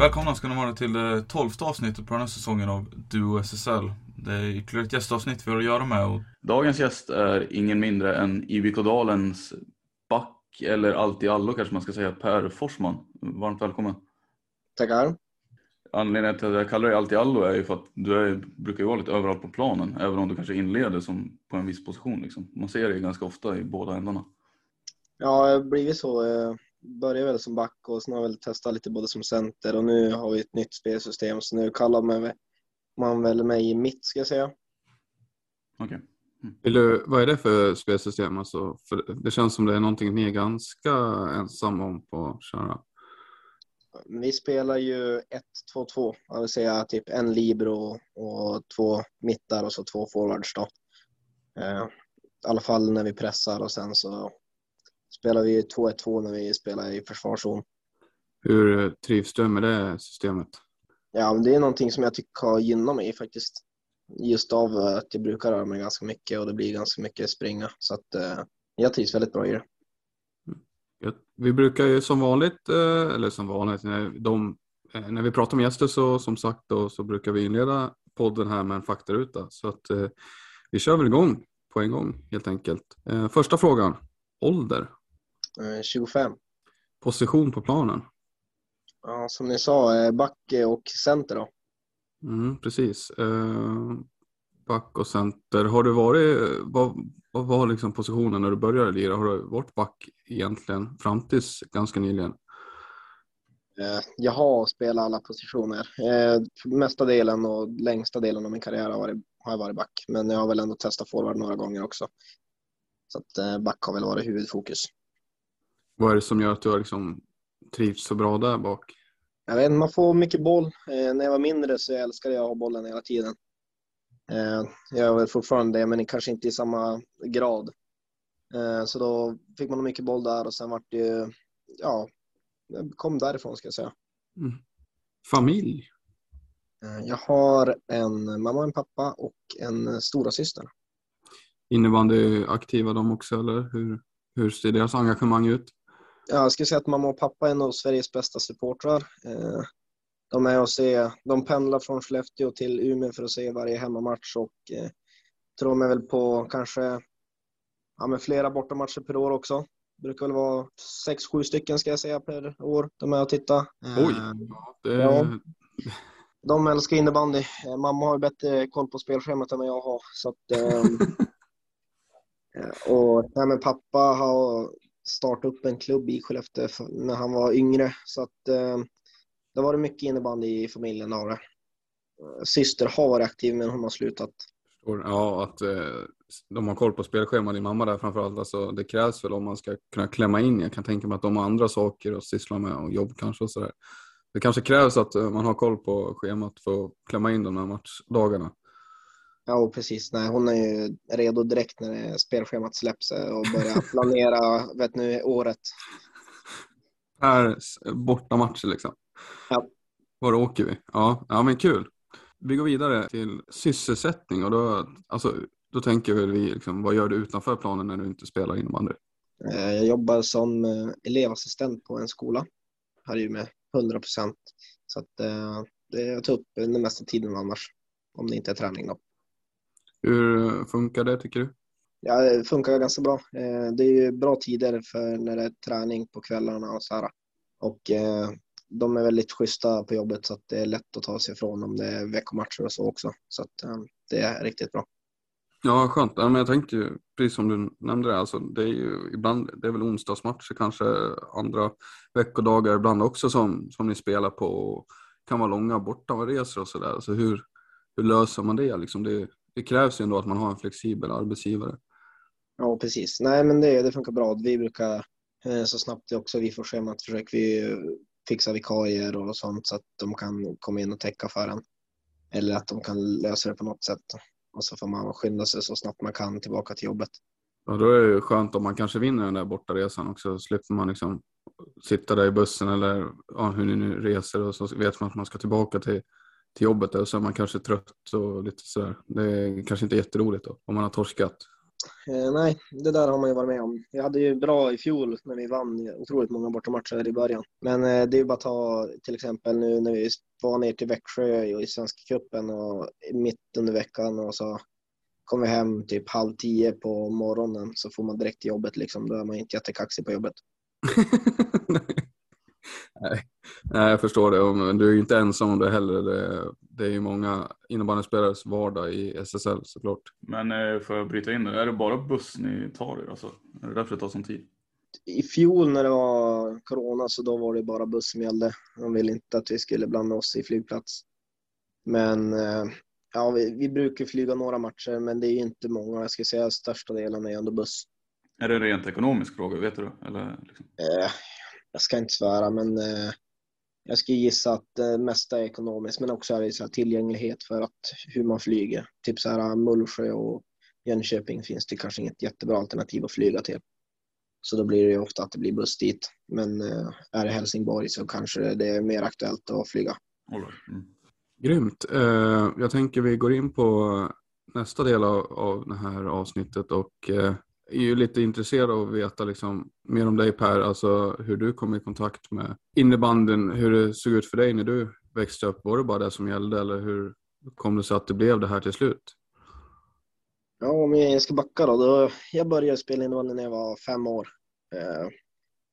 Välkomna ska ni vara till det tolfte avsnittet på den här säsongen av Duo SSL. Det är ytterligare ett gästavsnitt vi har att göra med. Och... Dagens gäst är ingen mindre än IBK-Dalens back, eller allt i allo kanske man ska säga, Per Forsman. Varmt välkommen. Tackar. Anledningen till att jag kallar dig allt i allo är ju för att du är, brukar ju vara lite överallt på planen, även om du kanske inleder som på en viss position. Liksom. Man ser dig ganska ofta i båda ändarna. Ja, det har blivit så. Jag började väl som back och sen har jag väl testat lite både som center och nu har vi ett nytt spelsystem så nu kallar man, man väl mig mitt ska jag säga. Okej. Vill du, vad är det för spelsystem? Alltså, för det känns som det är någonting ni är ganska ensamma om på att köra. Vi spelar ju 1-2-2, det vill säga typ en libero och två mittar och så två forwards då. Eh, I alla fall när vi pressar och sen så spelar vi 2-1-2 när vi spelar i försvarszon. Hur trivs du med det systemet? Ja, det är någonting som jag tycker har gynnat mig faktiskt. Just av att jag brukar röra mig ganska mycket och det blir ganska mycket springa. Så att eh, jag trivs väldigt bra i det. Vi brukar ju som vanligt, eh, eller som vanligt, när, de, eh, när vi pratar med gäster så som sagt då, så brukar vi inleda podden här med en faktaruta. Så att eh, vi kör väl igång på en gång helt enkelt. Första frågan, ålder? 25. Position på planen? Ja, som ni sa, back och center då. Mm, precis. Back och center. Har du varit, vad, vad var liksom positionen när du började lira? Har du varit back egentligen fram tills ganska nyligen? Jag har spelat alla positioner. Mesta delen och längsta delen av min karriär har, varit, har jag varit back. Men jag har väl ändå testat forward några gånger också. Så att back har väl varit huvudfokus. Vad är det som gör att du har liksom trivts så bra där bak? Jag vet man får mycket boll. När jag var mindre så älskade jag att ha bollen hela tiden. Jag är väl fortfarande det, men kanske inte i samma grad. Så då fick man mycket boll där och sen vart det, ja, kom därifrån ska jag säga. Mm. Familj? Jag har en mamma, en pappa och en stora syster. Innebandy aktiva de också eller hur, hur ser deras engagemang ut? Jag skulle säga att mamma och pappa är nog Sveriges bästa supportrar. De är och se, de pendlar från Skellefteå till Umeå för att se varje hemmamatch och eh, tror de är väl på kanske ja, med flera bortamatcher per år också. Det brukar väl vara sex, sju stycken ska jag säga per år. De är och tittar. Oj! Det... Ja, de älskar innebandy. Mamma har bättre koll på spelschemat än vad jag har. Så att, eh, och ja, men pappa har starta upp en klubb i Skellefteå när han var yngre. Så att eh, det har varit mycket innebandy i familjen av det. Eh, syster har varit aktiv men hon har slutat. Ja, att eh, de har koll på spelschemat, din mamma där framförallt. Alltså, det krävs väl om man ska kunna klämma in. Jag kan tänka mig att de har andra saker att syssla med och jobb kanske och sådär. Det kanske krävs att eh, man har koll på schemat för att klämma in de här matchdagarna. Ja, precis. Nej, hon är ju redo direkt när spelschemat släpps och börjar planera vet nu, året. Per bortamatcher liksom. Ja. Var åker vi? Ja, ja men kul. Vi går vidare till sysselsättning och då, alltså, då tänker vi liksom, vad gör du utanför planen när du inte spelar innebandy? Eh, jag jobbar som eh, elevassistent på en skola här i Umeå, 100 procent. Så att, eh, det tar upp den mesta tiden annars, om det inte är träning. Då. Hur funkar det tycker du? Ja, det funkar ganska bra. Det är ju bra tider för när det är träning på kvällarna och så här. Och de är väldigt schyssta på jobbet så att det är lätt att ta sig ifrån om det är veckomatcher och så också. Så att det är riktigt bra. Ja, skönt. Ja, men jag tänkte ju, precis som du nämnde det, alltså, det är ju ibland, det är väl onsdagsmatcher kanske, andra veckodagar ibland också som, som ni spelar på. Och kan vara långa bortaresor och sådär. Alltså hur, hur löser man det? Liksom det? Det krävs ju ändå att man har en flexibel arbetsgivare. Ja, precis. Nej, men det, det funkar bra. Vi brukar eh, så snabbt det också vi får schemat försöker vi fixa vikarier och sånt så att de kan komma in och täcka för en. Eller att de kan lösa det på något sätt. Och så får man skynda sig så snabbt man kan tillbaka till jobbet. Ja, då är det skönt om man kanske vinner den där bortaresan också. Slipper man liksom sitta där i bussen eller ja, hur ni nu reser och så vet man att man ska tillbaka till, till jobbet och så är man kanske trött och lite sådär. Det är kanske inte jätteroligt då om man har torskat. Eh, nej, det där har man ju varit med om. Vi hade ju bra i fjol när vi vann otroligt många bortamatcher i början. Men eh, det är ju bara att ta till exempel nu när vi var ner till Växjö i Svenska cupen och mitt under veckan och så kom vi hem typ halv tio på morgonen så får man direkt till jobbet liksom. Då är man inte jättekaxig på jobbet. Nej. Nej, jag förstår det. Men du är ju inte ensam om det heller. Det, det är ju många innebandyspelares vardag i SSL såklart. Men eh, får jag bryta in det? Är det bara buss ni tar er? Alltså? Är det därför det tar sån tid? I fjol när det var corona så då var det bara buss som gällde. De ville inte att vi skulle blanda oss i flygplats. Men eh, ja, vi, vi brukar flyga några matcher, men det är inte många. Jag skulle säga största delen är ändå buss. Är det en rent ekonomisk fråga, vet du? Eller, liksom? eh, jag ska inte svära, men eh, jag skulle gissa att det mesta är ekonomiskt, men också är det så tillgänglighet för att, hur man flyger. Typ så här eh, Mullsjö och Jönköping finns det kanske inget jättebra alternativ att flyga till. Så då blir det ju ofta att det blir buss dit. Men eh, är det Helsingborg så kanske det är mer aktuellt att flyga. Mm. Grymt. Jag tänker vi går in på nästa del av det här avsnittet och är ju lite intresserad av att veta liksom, mer om dig Per, alltså hur du kom i kontakt med innebanden, hur det såg ut för dig när du växte upp. Var det bara det som gällde eller hur kom det sig att det blev det här till slut? Ja, om jag ska backa då. då jag började spela innebandy när jag var fem år. Eh,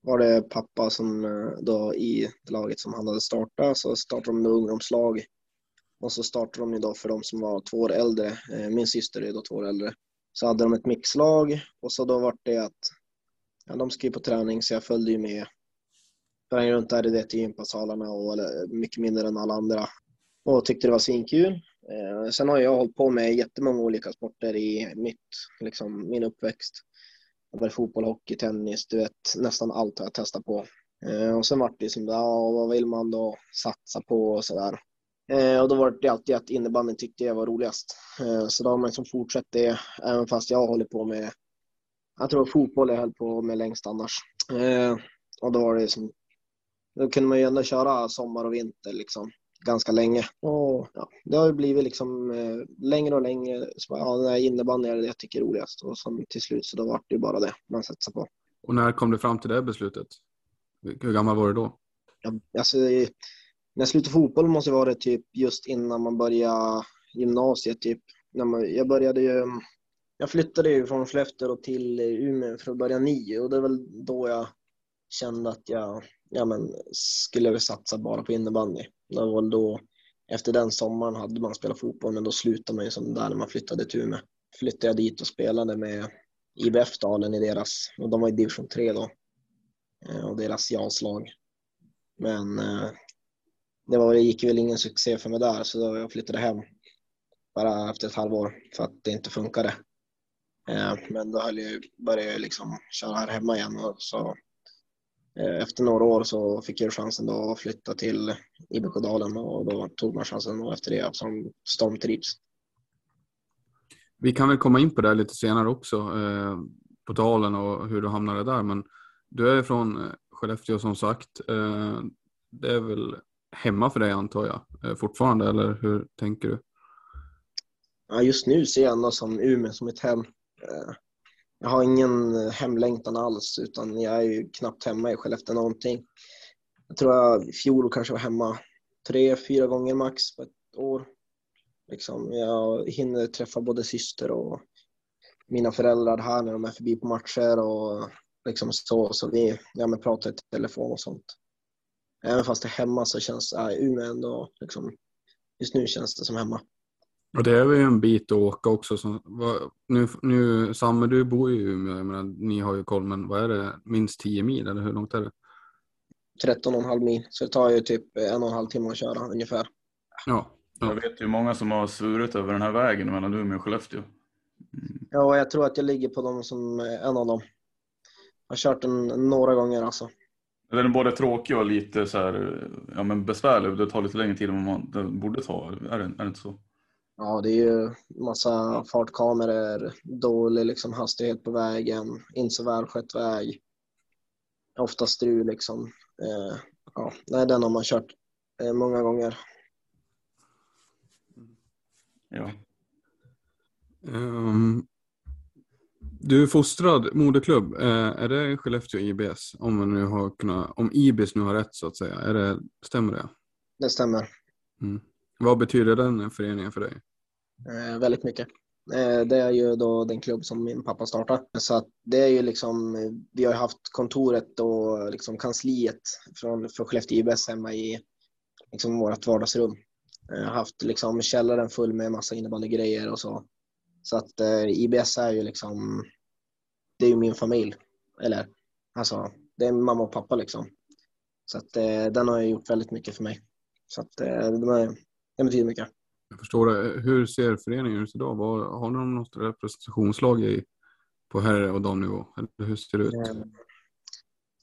var det pappa som eh, då i laget som han hade startat så startade de med ungdomslag. Och så startade de ju då för de som var två år äldre. Eh, min syster är då två år äldre så hade de ett mixlag och så då var det att ja, de skrev på träning så jag följde ju med. Sprang runt där i det till gympasalarna och eller, mycket mindre än alla andra och tyckte det var svinkul. Eh, sen har jag hållit på med jättemånga olika sporter i mitt, liksom, min uppväxt. Det var fotboll, hockey, tennis, du vet nästan allt har jag testat på. Eh, och sen vart det som, ja, vad vill man då satsa på och sådär. Eh, och då var det alltid att innebandyn tyckte jag var roligast. Eh, så då har man liksom fortsatt det, även fast jag håller på med, jag tror fotboll jag höll på med längst annars. Eh, och då var det som, då kunde man ju ändå köra sommar och vinter liksom ganska länge. Och ja, det har ju blivit liksom eh, längre och längre. Så, ja, innebandy är det jag tycker är roligast. Och som till slut så då var det ju bara det man satsade på. Och när kom du fram till det beslutet? Hur gammal var du då? Ja, alltså, när jag slutade fotboll måste vara typ just innan man började gymnasiet. Typ. När man, jag började ju, jag flyttade ju från Skellefteå till Umeå för att börja nio och det är väl då jag kände att jag ja, men, skulle satsa bara på innebandy. Det var väl då, efter den sommaren hade man spelat fotboll men då slutade man ju som där när man flyttade till Umeå. Flyttade jag dit och spelade med IBF Dalen i deras, och de var i division 3 då, eh, och deras jaslag. Men eh, det, var, det gick väl ingen succé för mig där så jag flyttade hem bara efter ett halvår för att det inte funkade. Eh, men då höll jag, började jag liksom köra här hemma igen och så eh, efter några år så fick jag chansen då att flytta till IBK Dalen och då tog man chansen och efter det som stormtrips. Vi kan väl komma in på det lite senare också, eh, på Dalen och hur du hamnade där. Men du är från Skellefteå som sagt. Det är väl hemma för dig antar jag eh, fortfarande, eller hur tänker du? Ja, just nu ser jag ändå som Umeå som ett hem. Eh, jag har ingen eh, hemlängtan alls, utan jag är ju knappt hemma i Skellefteå någonting. Jag tror jag i fjol kanske var hemma tre, fyra gånger max på ett år. Liksom, jag hinner träffa både syster och mina föräldrar här när de är förbi på matcher och liksom så, så vi ja, men pratar i telefon och sånt. Även fast det är hemma så känns äh, Umeå ändå, liksom, just nu känns det som hemma. Och det är väl en bit att åka också. Så, vad, nu, nu, Samme, du bor ju i Umeå, jag menar, ni har ju koll, men vad är det, minst 10 mil eller hur långt är det? 13,5 mil, så det tar ju typ en och en halv timme att köra ungefär. Ja. ja. Jag vet ju många som har svurit över den här vägen mellan Umeå och Skellefteå. Mm. Ja, jag tror att jag ligger på dem som en av dem. Jag har kört den några gånger alltså. Den är både tråkig och lite så här, ja, men besvärlig. Det tar lite längre tid än man borde ta. Är det, är det inte så? Ja, det är ju massa fartkameror, dålig liksom hastighet på vägen, inte så välskött väg. Ofta strul liksom. Eh, ja, nej, den har man kört eh, många gånger. Ja. Um, du är fostrad moderklubb. Eh, är det Skellefteå IBS? Om, man nu har kunnat, om IBS nu har rätt så att säga. Är det, stämmer det? Det stämmer. Mm. Vad betyder den föreningen för dig? Eh, väldigt mycket. Eh, det är ju då den klubb som min pappa startade. Så att det är ju liksom, vi har haft kontoret och liksom kansliet från, för Skellefteå IBS hemma i liksom vårt vardagsrum. Jag har haft liksom källaren full med massa innebandygrejer och så. Så att eh, IBS är ju liksom, det är ju min familj. Eller alltså, det är mamma och pappa liksom. Så att eh, den har ju gjort väldigt mycket för mig. Så att eh, den, den betyder mycket. Jag förstår det. Hur ser föreningen ut idag? Var, har ni något representationslag i, på herr och damnivå? Eller hur ser det ut? Mm.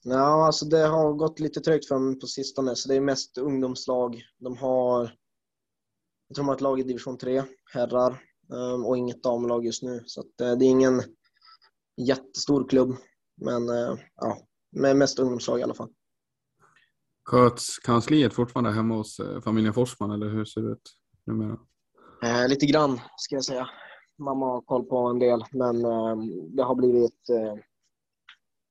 Ja, alltså det har gått lite trögt för dem på sistone, så det är mest ungdomslag. De har, jag tror de har ett lag i division 3, herrar, och inget damlag just nu. Så eh, det är ingen jättestor klubb, men eh, ja, med mest ungdomslag i alla fall. Sköts kansliet fortfarande hemma hos eh, familjen Forsman, eller hur ser det ut numera? Eh, lite grann, ska jag säga. Mamma har koll på en del, men eh, det har blivit eh,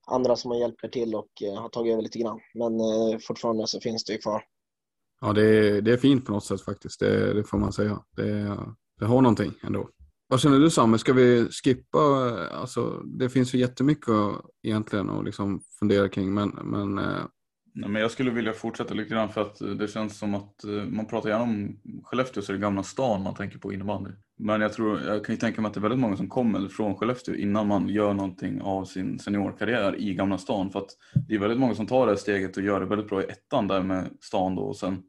andra som har hjälpt till och har tagit över lite grann. Men fortfarande så finns det ju kvar. Ja, det är, det är fint på något sätt faktiskt. Det, det får man säga. Det, det har någonting ändå. Vad känner du Samme? Ska vi skippa? Eh, alltså, det finns ju jättemycket egentligen att liksom fundera kring, men, men eh, Nej, men jag skulle vilja fortsätta lite grann för att eh, det känns som att man pratar gärna om Skellefteå så är det Gamla stan man tänker på innebandy. Men jag, tror, jag kan ju tänka mig att det är väldigt många som kommer från Skellefteå innan man gör någonting av sin seniorkarriär i Gamla stan. För att det är väldigt många som tar det här steget och gör det väldigt bra i ettan där med stan då och sen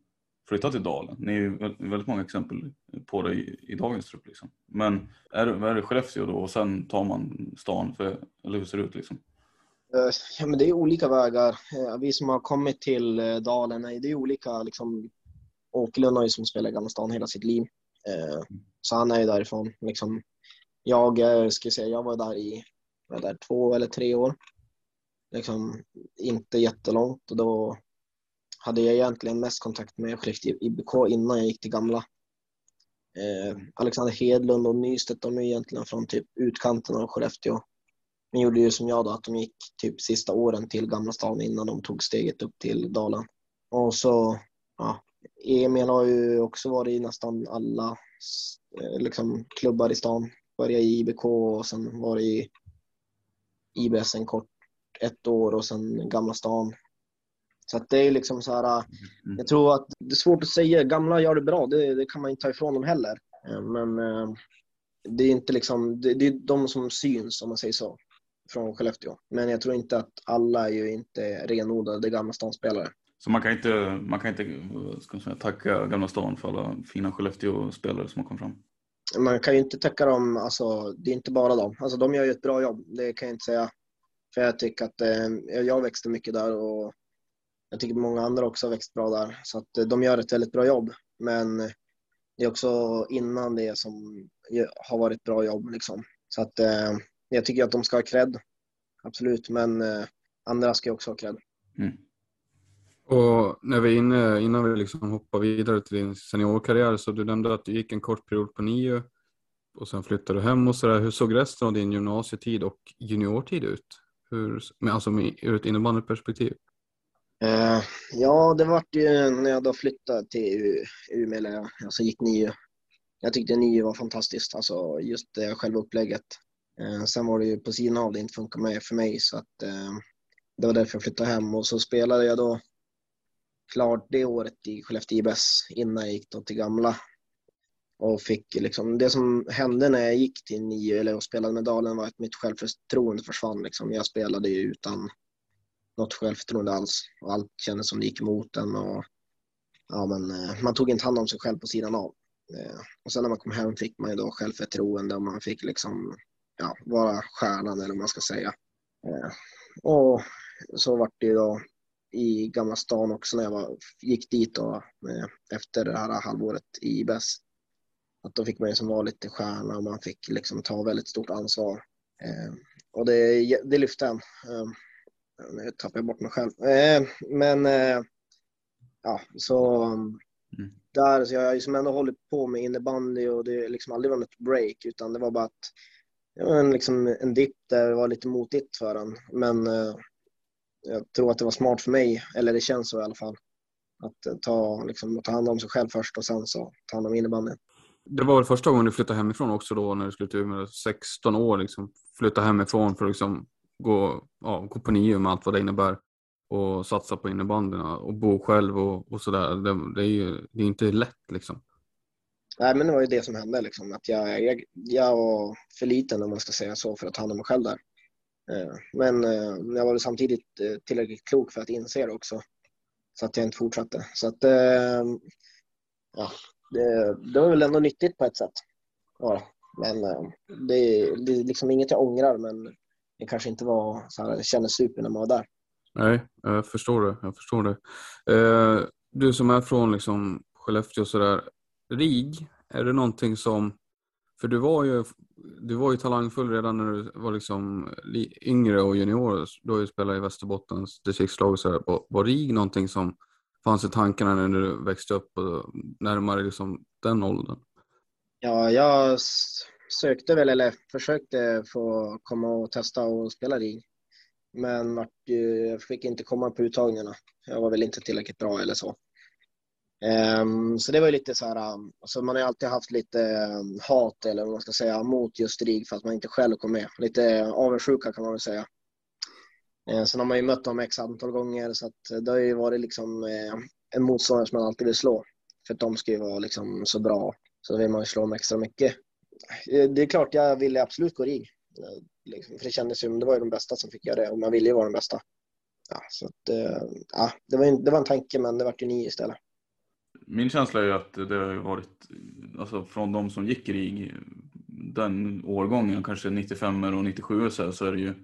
flytta till Dalen. Ni är ju väldigt många exempel på det i, i dagens trupp. Liksom. Men är, är det Skellefteå då och sen tar man stan? För, eller hur ser det ut liksom? Eh, ja, men det är olika vägar. Eh, vi som har kommit till eh, Dalen, det är olika. Liksom, Åkerlund har ju som spelat i Gamla stan hela sitt liv. Så han är ju därifrån. Liksom, jag, ska säga, jag var där i var där två eller tre år. Liksom, inte jättelångt och då hade jag egentligen mest kontakt med Skellefteå IBK innan jag gick till gamla. Eh, Alexander Hedlund och Nystedt de är egentligen från typ utkanten av Skellefteå. Men gjorde ju som jag då, att de gick typ sista åren till Gamla stan innan de tog steget upp till Dalen. Och så, ja, Emil har ju också varit i nästan alla eh, liksom, klubbar i stan. Började i IBK och sen var i IBS en kort, ett år och sen Gamla stan. Så att det är liksom så här, mm. jag tror att det är svårt att säga, gamla gör det bra, det, det kan man inte ta ifrån dem heller. Men det är inte liksom, det, det är de som syns om man säger så från Skellefteå. Men jag tror inte att alla är ju inte renodlade Gamla stan-spelare. Så man kan inte, man kan inte ska säga, tacka Gamla stan för alla fina Skellefteå-spelare som har kommit fram? Man kan ju inte tacka dem, alltså det är inte bara dem. Alltså de gör ju ett bra jobb, det kan jag inte säga. För jag tycker att eh, jag växte mycket där och jag tycker många andra också har växt bra där. Så att eh, de gör ett väldigt bra jobb. Men det är också innan det som har varit ett bra jobb. Liksom. Så att eh, jag tycker att de ska ha cred. Absolut, men eh, andra ska också ha cred. Mm. Och när vi inne, innan vi liksom hoppar vidare till din seniorkarriär så du nämnde att du gick en kort period på nio och sen flyttade du hem och sådär. Hur såg resten av din gymnasietid och juniortid ut? Hur, alltså med, ur ett innebandyperspektiv? Uh, ja, det vart ju när jag då flyttade till Umeå, eller alltså gick nio. Jag tyckte nio var fantastiskt, alltså just det själva upplägget. Uh, eh, sen var det ju på sidan av det inte funkade med för mig så att uh, det var därför jag flyttade hem och så spelade jag då klart det året i Skellefteå IBS innan jag gick då till gamla. Och fick liksom, det som hände när jag gick till nio eller och spelade med Dalen var att mitt självförtroende försvann. Liksom. Jag spelade ju utan något självförtroende alls och allt kändes som det gick emot en. Och, ja, men, eh, man tog inte hand om sig själv på sidan av. Eh, och sen när man kom hem fick man ju då självförtroende och man fick liksom ja, vara stjärnan eller vad man ska säga. Eh, och så vart det ju då i Gamla stan också när jag var, gick dit då, efter det här halvåret i IBS. Att då fick man ju som vara lite stjärna och man fick liksom ta väldigt stort ansvar. Och det, det lyfte en. Nu tappar jag bort mig själv. Eh, men eh, ja, så mm. där, så jag har ju som ändå hållit på med innebandy och det liksom aldrig var något break utan det var bara att det var en, liksom, en dipp där det var lite motigt för en. Men eh, jag tror att det var smart för mig, eller det känns så i alla fall, att eh, ta, liksom, ta hand om sig själv först och sen så ta hand om innebandyn. Det var väl första gången du flyttade hemifrån också då när du skulle till med 16 år liksom. Flytta hemifrån för att liksom gå, ja, gå på nio med allt vad det innebär och satsa på innebandyna och bo själv och, och sådär. Det, det, är ju det är inte lätt liksom. Nej, men det var ju det som hände liksom. Att jag, jag, jag var för liten om man ska säga så för att ta hand om mig själv där. Eh, men eh, jag var samtidigt eh, tillräckligt klok för att inse det också. Så att jag inte fortsatte. Så att ja, det, det var väl ändå nyttigt på ett sätt. Ja, men det, det är liksom inget jag ångrar, men det kanske inte var så här, det kändes super när man var där. Nej, jag förstår det. Jag förstår det. du som är från liksom Skellefteå och sådär, RIG, är det någonting som för du var ju, du var ju talangfull redan när du var liksom yngre och junior. Du har ju spelat i Västerbottens distriktslag och sådär. Var, var RIG någonting som fanns i tankarna när du växte upp och närmare liksom den åldern? Ja, jag sökte väl eller försökte få komma och testa och spela RIG. Men jag fick inte komma på uttagningarna. Jag var väl inte tillräckligt bra eller så. Ehm, så det var ju lite så här, um, alltså man har ju alltid haft lite um, hat eller vad man ska säga mot just RIG för att man inte själv kom med. Lite avundsjuka kan man väl säga. Ehm, sen har man ju mött dem x antal gånger så att det har ju varit liksom eh, en motståndare som man alltid vill slå. För att de ska ju vara liksom så bra så vill man ju slå dem extra mycket. Eh, det är klart jag ville absolut gå RIG. Eh, liksom, för det kändes ju, det var ju de bästa som fick göra det och man ville ju vara den bästa. Ja, så att, eh, ja, det, var en, det var en tanke men det vart ju ni istället min känsla är ju att det har varit, alltså från de som gick RIG, den årgången, kanske 95 och 97 så, här, så är det ju,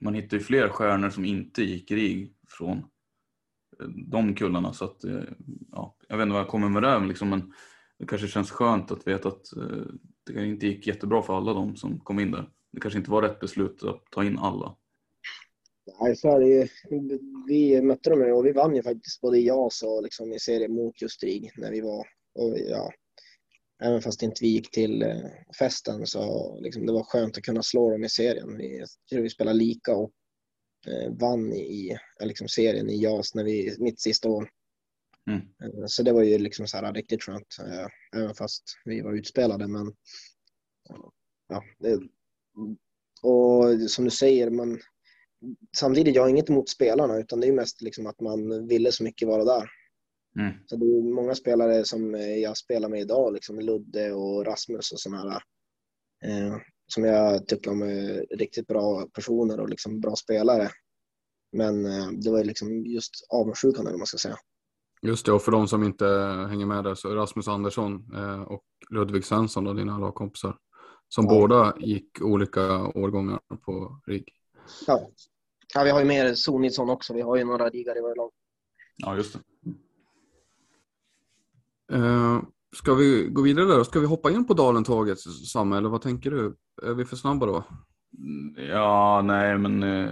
man hittar ju fler stjärnor som inte gick RIG från de kullarna. Så att, ja, jag vet inte vad jag kommer med det, liksom, men det kanske känns skönt att veta att det det inte gick jättebra för alla de som kom in där. Det kanske inte var rätt beslut att ta in alla. Nej, så är det ju. Vi mötte dem och vi vann ju faktiskt både JAS och liksom i serien mot just RIG när vi var. Och ja, även fast inte vi gick till eh, festen så liksom, det var skönt att kunna slå dem i serien. Vi, vi spelade lika och eh, vann i liksom, serien i JAS när vi, mitt sista år. Mm. Eh, så det var ju liksom så här riktigt skönt, eh, även fast vi var utspelade. Men ja, det, och som du säger, man, samtidigt, jag har inget emot spelarna utan det är mest liksom att man ville så mycket vara där. Mm. Så det är många spelare som jag spelar med idag, liksom Ludde och Rasmus och sådana här. Eh, som jag tycker om är riktigt bra personer och liksom bra spelare. Men eh, det var liksom just avundsjukan eller vad man ska säga. Just det, och för de som inte hänger med där så Rasmus Andersson eh, och Ludvig Svensson, då, dina lagkompisar, som ja. båda gick olika årgångar på RIG. Ja. ja, vi har ju mer Sonitsson också. Vi har ju några digare i våra lag. Ja, just det. Uh, ska vi gå vidare där? Ska vi hoppa in på Dalentåget, Samme, eller vad tänker du? Är vi för snabba då? Mm, ja, nej, men eh,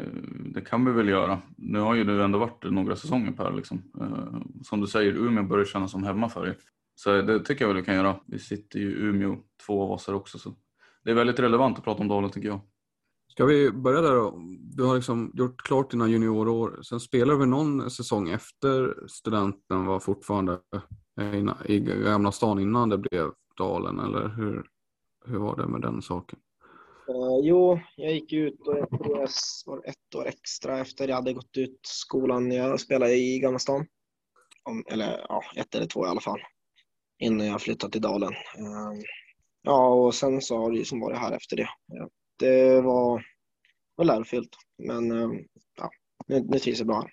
det kan vi väl göra. Nu har ju du ändå varit några säsonger Per. Liksom. Eh, som du säger, Umeå börjar kännas som hemma för er. Så det tycker jag väl vi kan göra. Vi sitter ju i Umeå, två av oss här också. Så det är väldigt relevant att prata om Dalen tycker jag. Ska vi börja där då? Du har liksom gjort klart dina juniorår. Sen spelade vi någon säsong efter studenten var fortfarande eh, i Gamla stan innan det blev Dalen, eller hur, hur var det med den saken? Uh, jo, jag gick ut och jag tror jag var ett år extra efter jag hade gått ut skolan. Jag spelade i Gamla stan. Om, eller ja, ett eller två i alla fall. Innan jag flyttade till Dalen. Uh, ja, och sen så har det ju som varit här efter det. Det var, var lärofyllt, men uh, ja, nu, nu trivs jag bra här.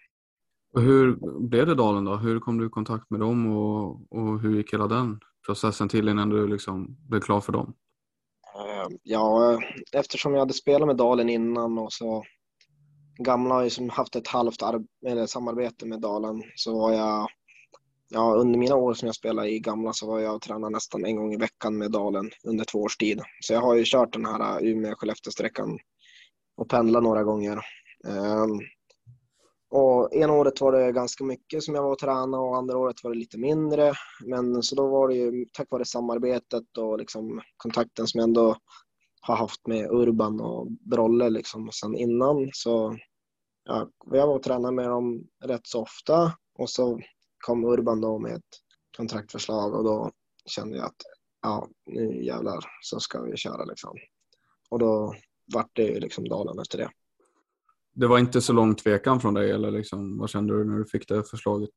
Och hur blev det Dalen då? Hur kom du i kontakt med dem och, och hur gick hela den processen till innan du liksom blev klar för dem? Eh, ja, eftersom jag hade spelat med Dalen innan och så Gamla har ju som haft ett halvt eller samarbete med Dalen så var jag Ja, under mina år som jag spelade i Gamla så var jag och tränade nästan en gång i veckan med Dalen under två års tid. Så jag har ju kört den här eh, Umeå-Skellefteå-sträckan och pendlat några gånger. Um, och ena året var det ganska mycket som jag var och tränade och andra året var det lite mindre. Men så då var det ju tack vare samarbetet och liksom kontakten som jag ändå har haft med Urban och Brolle liksom sen innan. Så ja, jag var och tränade med dem rätt så ofta och så kom Urban då med ett kontraktförslag och då kände jag att ja, nu jävlar så ska vi köra liksom. Och då vart det ju liksom Dalen efter det det var inte så lång tvekan från dig eller liksom, vad kände du när du fick det förslaget?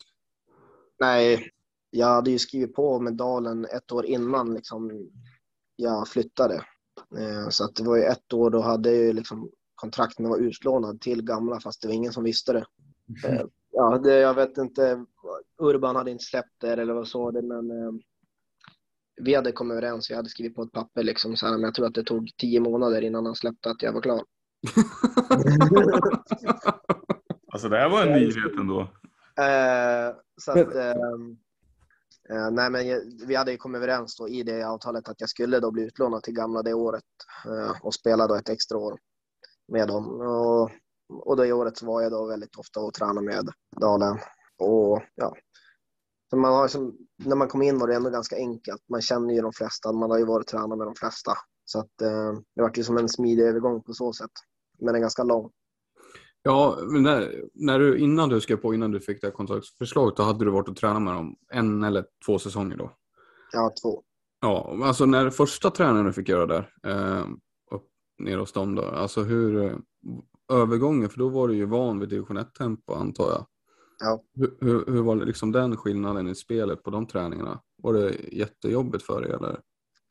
Nej, jag hade ju skrivit på med Dalen ett år innan liksom, jag flyttade. Eh, så att det var ju ett år då hade jag liksom kontrakt med vara utlånad till gamla fast det var ingen som visste det. Mm. Ja, det, jag vet inte, Urban hade inte släppt det eller vad så det men eh, vi hade kommit överens, jag hade skrivit på ett papper liksom så här, men jag tror att det tog tio månader innan han släppte att jag var klar. alltså det här var en nyhet ändå. Eh, så att, eh, eh, nej men vi hade ju kommit överens då i det avtalet att jag skulle då bli utlånad till gamla det året eh, och spela då ett extra år med dem. Och, och det året så var jag då väldigt ofta och tränade med Dalen. Och ja, så man har som, när man kom in var det ändå ganska enkelt. Man känner ju de flesta, man har ju varit tränad med de flesta. Så att, eh, det var ju som en smidig övergång på så sätt. Men är ganska lång. Ja, när, när du, innan du skrev på, innan du fick det här kontraktsförslaget, då hade du varit och tränat med dem en eller två säsonger då? Ja, två. Ja, alltså när första tränaren du fick göra där, eh, upp, ner hos dem då, alltså hur, eh, övergången, för då var du ju van vid division 1-tempo antar jag. Ja. Hur, hur, hur, var liksom den skillnaden i spelet på de träningarna? Var det jättejobbigt för dig eller?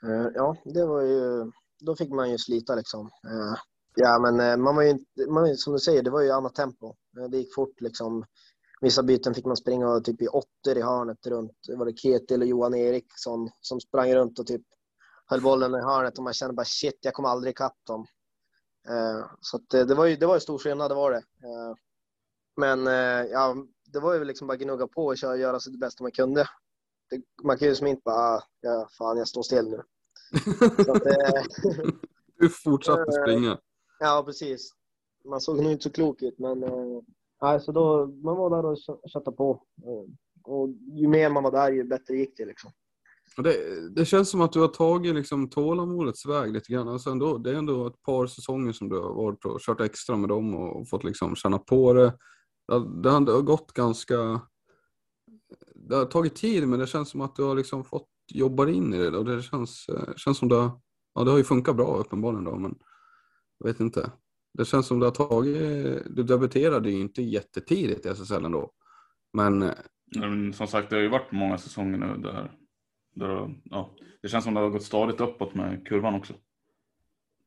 Eh, ja, det var ju, då fick man ju slita liksom. Eh, ja, men eh, man var ju, man, som du säger, det var ju annat tempo. Det gick fort liksom. Vissa byten fick man springa typ i åttor i hörnet runt. Det var det Ketil och Johan Eriksson som sprang runt och typ höll bollen i hörnet och man kände bara shit, jag kommer aldrig ikapp dem. Så att det var ju det var ju stor skillnad, det var det. Men ja, det var ju liksom bara gnugga på och köra, göra sitt bästa man kunde det, man kan ju som inte bara, ah, ja, fan jag står still nu. Att, eh, du fortsatte springa. Ja, precis. Man såg nog inte så klok ut, men eh, så då, man var där och köttade på. Eh, och ju mer man var där, ju bättre gick det. Liksom. Det, det, känns som att du har tagit liksom tålamodets väg lite grann. Alltså ändå, det är ändå ett par säsonger som du har varit och kört extra med dem och fått liksom känna på det. Det har gått ganska det har tagit tid men det känns som att du har liksom fått jobba in i det och det känns, eh, känns som det har, ja det har ju funkat bra uppenbarligen då men jag vet inte. Det känns som det har tagit, du debuterade ju inte jättetidigt i SSL ändå. Men... Eh, men som sagt det har ju varit många säsonger nu där, där ja, det känns som det har gått stadigt uppåt med kurvan också.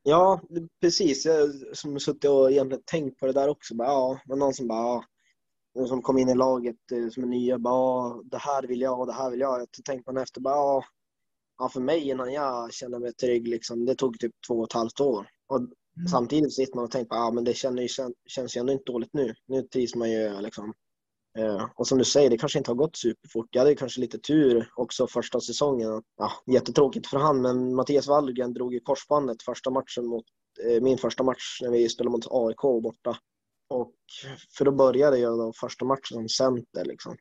Ja, precis. Jag har suttit och egentligen tänkt på det där också. Bara, ja, men någon som bara, ja, som kom in i laget eh, som är nya. Bara, det här vill jag och det här vill jag. Jag tänkte man efter. Bara, ja, för mig innan jag kände mig trygg, liksom, det tog typ två och ett halvt år. Och mm. Samtidigt sitter man och tänker att ah, det känner känns ju ändå inte dåligt nu. Nu trivs man ju. Liksom. Eh, och som du säger, det kanske inte har gått superfort. Jag hade kanske lite tur också första säsongen. Ja, jättetråkigt för han, men Mattias Wallgren drog ju korsbandet första matchen mot eh, min första match när vi spelade mot AIK borta. Och för då började jag då första matchen som center liksom.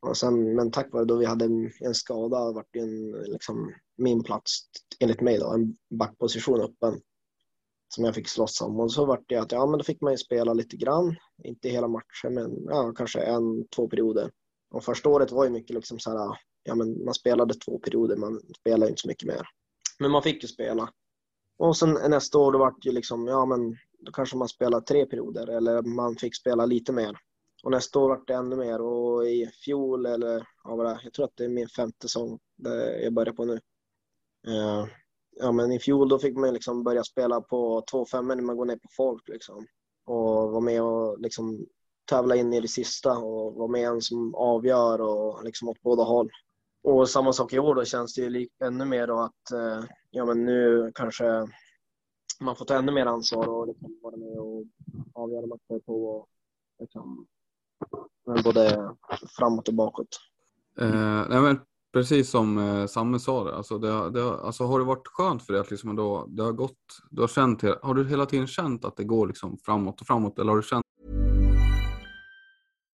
Och sen, men tack vare då vi hade en, skada vart det en, liksom, min plats, enligt mig då, en backposition öppen. Som jag fick slåss om. Och så vart det att, ja men då fick man ju spela lite grann. Inte hela matchen, men ja, kanske en, två perioder. Och första året var ju mycket liksom så här, ja men man spelade två perioder, man spelade inte så mycket mer. Men man fick ju spela. Och sen nästa år då vart det ju liksom, ja men då kanske man spelar tre perioder eller man fick spela lite mer. Och nästa år vart det ännu mer och i fjol eller ja, vad det, jag tror att det är min femte säsong jag börjar på nu. Eh, ja men i fjol då fick man liksom börja spela på två femmor när man går ner på folk liksom. Och vara med och liksom tävla in i det sista och vara med en som avgör och liksom åt båda håll. Och samma sak i år då känns det ju ännu mer då att eh, ja men nu kanske man får ta ännu mer ansvar och liksom vara med och avgöra matcher på och liksom, både framåt och bakåt. Eh, nej men precis som eh, Samme sa det, alltså, det, det, alltså har det varit skönt för dig att liksom då, det har gått, du har känt, har du hela tiden känt att det går liksom framåt och framåt eller har du känt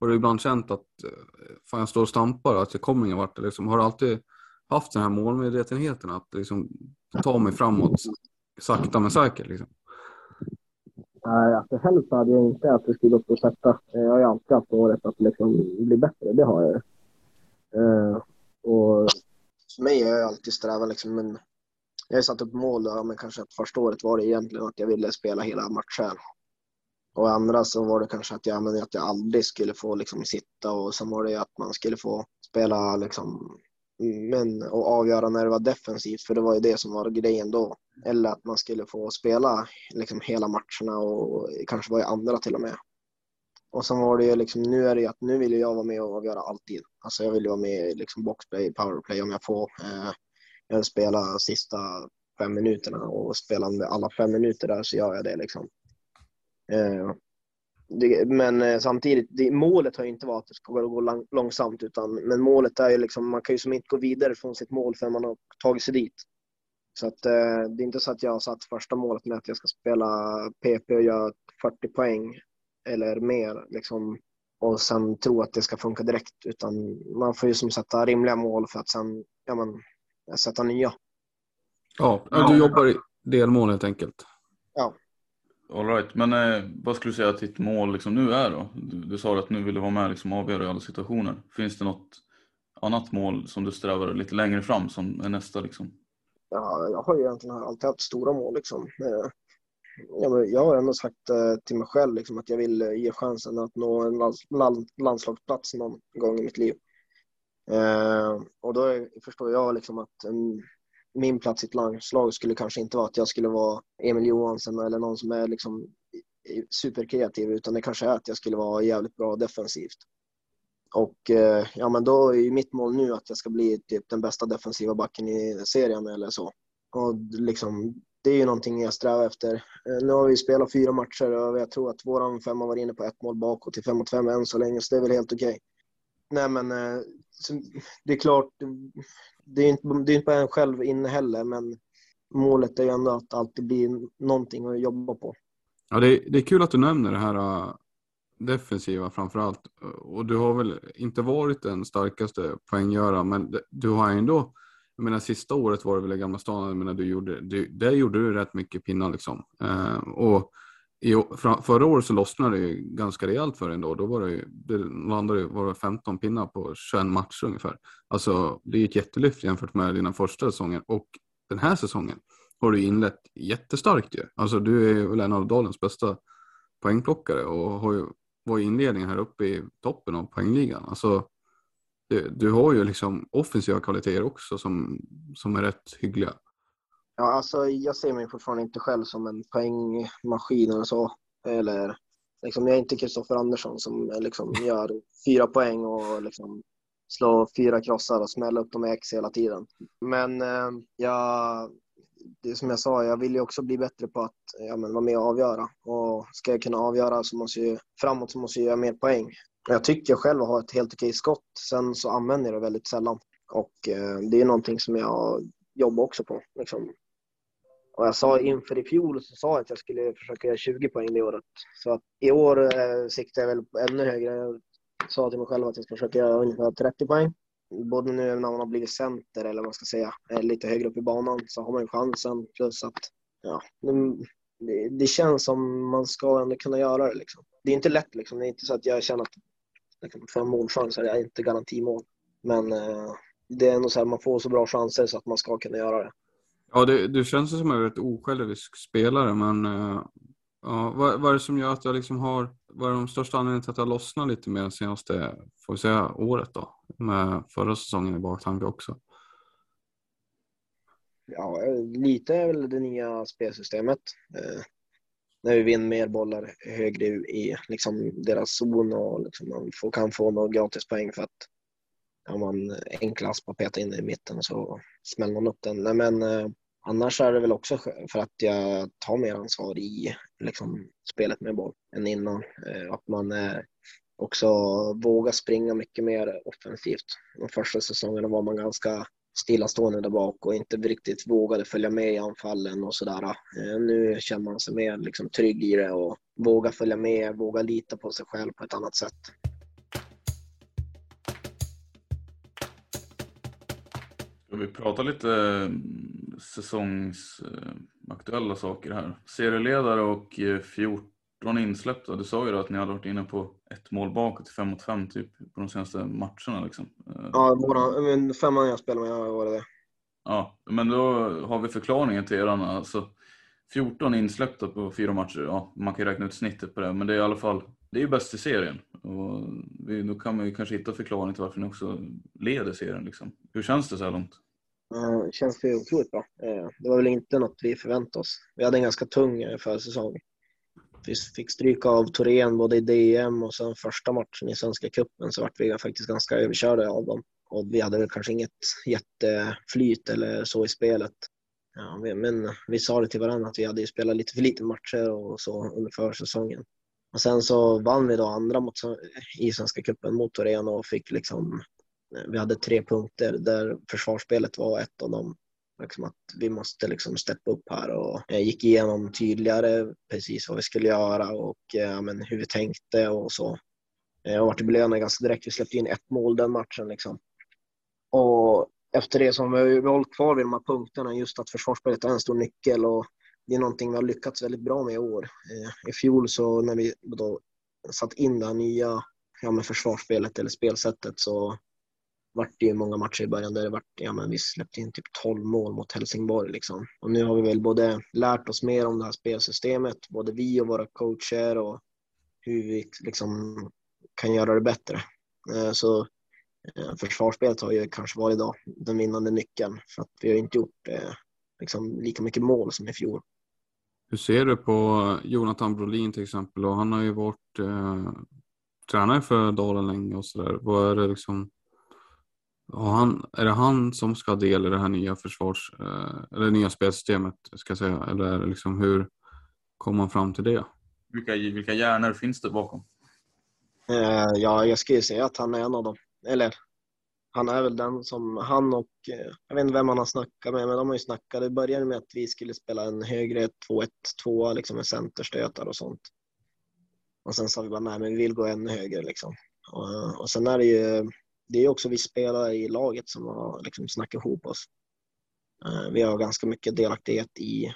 Har du ibland känt att fan jag står och stampar att jag kommer ingen vart? Liksom, har du alltid haft den här målmedvetenheten att liksom, ta mig framåt sakta men säkert? Liksom? Nej, alltså helst hade jag inte att det skulle gå att sätta. Jag har ju alltid haft året att liksom bli bättre, det har jag. Uh, och för mig har jag alltid strävat liksom, men jag har satt upp mål, ja, men kanske att första året var det egentligen att jag ville spela hela matchen. Och andra så var det kanske att jag, men att jag aldrig skulle få liksom sitta och sen var det att man skulle få spela liksom men, och avgöra när det var defensivt, för det var ju det som var grejen då. Eller att man skulle få spela liksom hela matcherna och kanske var i andra till och med. Och sen var det ju liksom, nu är det ju att nu vill jag vara med och avgöra alltid. Alltså jag vill ju vara med i liksom boxplay, powerplay om jag får. Eh, jag vill spela sista fem minuterna och spelande alla fem minuter där så gör jag det liksom. Eh, det, men eh, samtidigt, det, målet har ju inte varit att det ska gå lang, långsamt, utan, men målet är ju liksom, man kan ju som inte gå vidare från sitt mål förrän man har tagit sig dit. Så att, eh, det är inte så att jag har satt första målet med att jag ska spela PP och göra 40 poäng eller mer liksom, och sen tro att det ska funka direkt, utan man får ju som sätta rimliga mål för att sen ja, men, sätta nya. Ja, du jobbar i delmål helt enkelt. Alright, All right. men eh, vad skulle du säga att ditt mål liksom nu är då? Du, du sa att nu vill du vara med liksom avgöra i alla situationer. Finns det något annat mål som du strävar lite längre fram som är nästa liksom? Ja, jag har ju egentligen alltid haft stora mål liksom. Eh, jag, jag har ändå sagt eh, till mig själv liksom, att jag vill eh, ge chansen att nå en lands, landslagsplats någon gång i mitt liv. Eh, och då förstår jag liksom att min plats i ett landslag skulle kanske inte vara att jag skulle vara Emil Johansson eller någon som är liksom superkreativ utan det kanske är att jag skulle vara jävligt bra defensivt. Och eh, ja, men då är ju mitt mål nu att jag ska bli typ den bästa defensiva backen i serien eller så. Och liksom, det är ju någonting jag strävar efter. Eh, nu har vi spelat fyra matcher och jag tror att våran femma var inne på ett mål bakåt till fem mot fem än så länge, så det är väl helt okej. Okay. Nej, men eh, det är klart, det är inte, det är inte bara en själv inne heller, men målet är ju ändå att alltid bli någonting att jobba på. Ja, det är, det är kul att du nämner det här äh, defensiva framför allt. Och du har väl inte varit den starkaste poänggöraren, men du har ändå jag menar sista året var det väl i Gamla stan, jag menar du gjorde, du, där gjorde du rätt mycket pinnar liksom. Eh, och i, förra året så lossnade det ju ganska rejält för en då. Då var det, det landade var det 15 pinnar på 21 matcher ungefär. Alltså det är ett jättelyft jämfört med dina första säsonger och den här säsongen har du inlett jättestarkt ju. Alltså du är väl en av Dalens bästa poängplockare och har ju, var i inledningen här uppe i toppen av poängligan. Alltså du, du har ju liksom offensiva kvaliteter också som, som är rätt hyggliga. Ja, alltså jag ser mig fortfarande inte själv som en poängmaskin eller så. Eller liksom, jag är inte Kristoffer Andersson som eh, liksom gör fyra poäng och liksom slår fyra krossar och smäller upp dem i X hela tiden. Men eh, jag, det är som jag sa, jag vill ju också bli bättre på att ja, men, vara med och avgöra. Och ska jag kunna avgöra så måste jag framåt så måste jag göra mer poäng. Jag tycker själv att ha ett helt okej skott. Sen så använder jag det väldigt sällan. Och eh, det är någonting som jag jobbar också på. Liksom. Och jag sa inför i fjol så sa jag att jag skulle försöka göra 20 poäng det året. Så att i år eh, siktar jag väl på ännu högre. Jag sa till mig själv att jag ska försöka göra ungefär 30 poäng. Både nu när man har blivit center eller vad man ska säga, eh, lite högre upp i banan så har man ju chansen. Plus att ja, det, det känns som man ska ändå kunna göra det. Liksom. Det är inte lätt. Liksom. Det är inte så att jag känner att liksom, för en målchans är jag inte garantimål. Men eh, det är ändå så här, man får så bra chanser så att man ska kunna göra det. Ja, det, du känns som en rätt osjälvisk spelare, men uh, ja, vad, vad är det som gör att jag liksom har, vad är de största anledningarna till att jag lossnar lite mer senaste, får vi säga, året då? Med förra säsongen i baktanke också. Ja, lite är väl det nya spelsystemet. Eh, när vi vinner mer bollar högre i liksom, deras zon och liksom, man får, kan få några gratispoäng för att ja, man enklast bara peta in i mitten och så smäller man upp den. Nej, men eh, annars är det väl också för att jag tar mer ansvar i liksom, spelet med boll än innan. Eh, att man eh, också vågar springa mycket mer offensivt. De första säsongerna var man ganska stillastående där bak och inte riktigt vågade följa med i anfallen och sådär. Eh, nu känner man sig mer liksom, trygg i det och vågar följa med, vågar lita på sig själv på ett annat sätt. Ska vi prata lite mm, säsongsaktuella saker här? Serieledare och 14 eh, insläppta. Du sa ju då att ni hade varit inne på ett mål bakåt, fem mot fem typ på de senaste matcherna liksom. Eh, ja, våra, men femman jag spelade med var det det. Ja, men då har vi förklaringen till eran. Alltså 14 insläppta på fyra matcher. Ja, man kan ju räkna ut snittet på det, men det är i alla fall det är ju bäst i serien. Och vi, då kan man ju kanske hitta förklaringen till varför ni också leder serien. Liksom. Hur känns det så här långt? Det känns ju otroligt bra. Eh, det var väl inte något vi förväntade oss. Vi hade en ganska tung eh, försäsong. Vi fick stryka av Torén både i DM och sen första matchen i Svenska cupen så vart vi faktiskt ganska överkörda av dem. Och vi hade väl kanske inget jätteflyt eller så i spelet. Ja, men vi sa det till varandra att vi hade spelat lite för lite matcher och så under försäsongen. Och sen så vann vi då andra mot, i Svenska cupen mot Torén och fick liksom eh, vi hade tre punkter där försvarsspelet var ett av dem. Liksom att vi måste liksom steppa upp här och jag gick igenom tydligare precis vad vi skulle göra och eh, ja, men hur vi tänkte och så. Eh, jag vart belönad ganska direkt. Vi släppte in ett mål den matchen. Liksom. Och efter det så har vi hållit kvar vid de här punkterna, just att försvarsspelet är en stor nyckel och det är någonting vi har lyckats väldigt bra med i år. Eh, I fjol så när vi då satt in det här nya ja, med försvarsspelet eller spelsättet så vart det ju många matcher i början där det vart, ja men vi släppte in typ 12 mål mot Helsingborg liksom. Och nu har vi väl både lärt oss mer om det här spelsystemet, både vi och våra coacher och hur vi liksom kan göra det bättre. Eh, så eh, försvarsspelet har ju kanske varit idag den vinnande nyckeln för att vi har inte gjort liksom lika mycket mål som i fjol. Hur ser du på Jonathan Brolin till exempel? Och han har ju varit eh, tränare för Dalen länge och sådär. Vad är det liksom han, är det han som ska ha del i det här nya försvars eh, eller nya spelsystemet ska jag säga eller liksom hur kom man fram till det? Vilka, vilka hjärnor finns det bakom? Uh, ja, jag skulle säga att han är en av dem. Eller han är väl den som han och eh, jag vet inte vem han har snackat med, men de har ju snackat. Det började med att vi skulle spela en högre 2-1-2 liksom med centerstötar och sånt. Och sen sa vi bara nej, men vi vill gå ännu högre liksom. Och, eh, och sen är det ju det är också vi spelare i laget som har liksom snackat ihop oss. Eh, vi har ganska mycket delaktighet i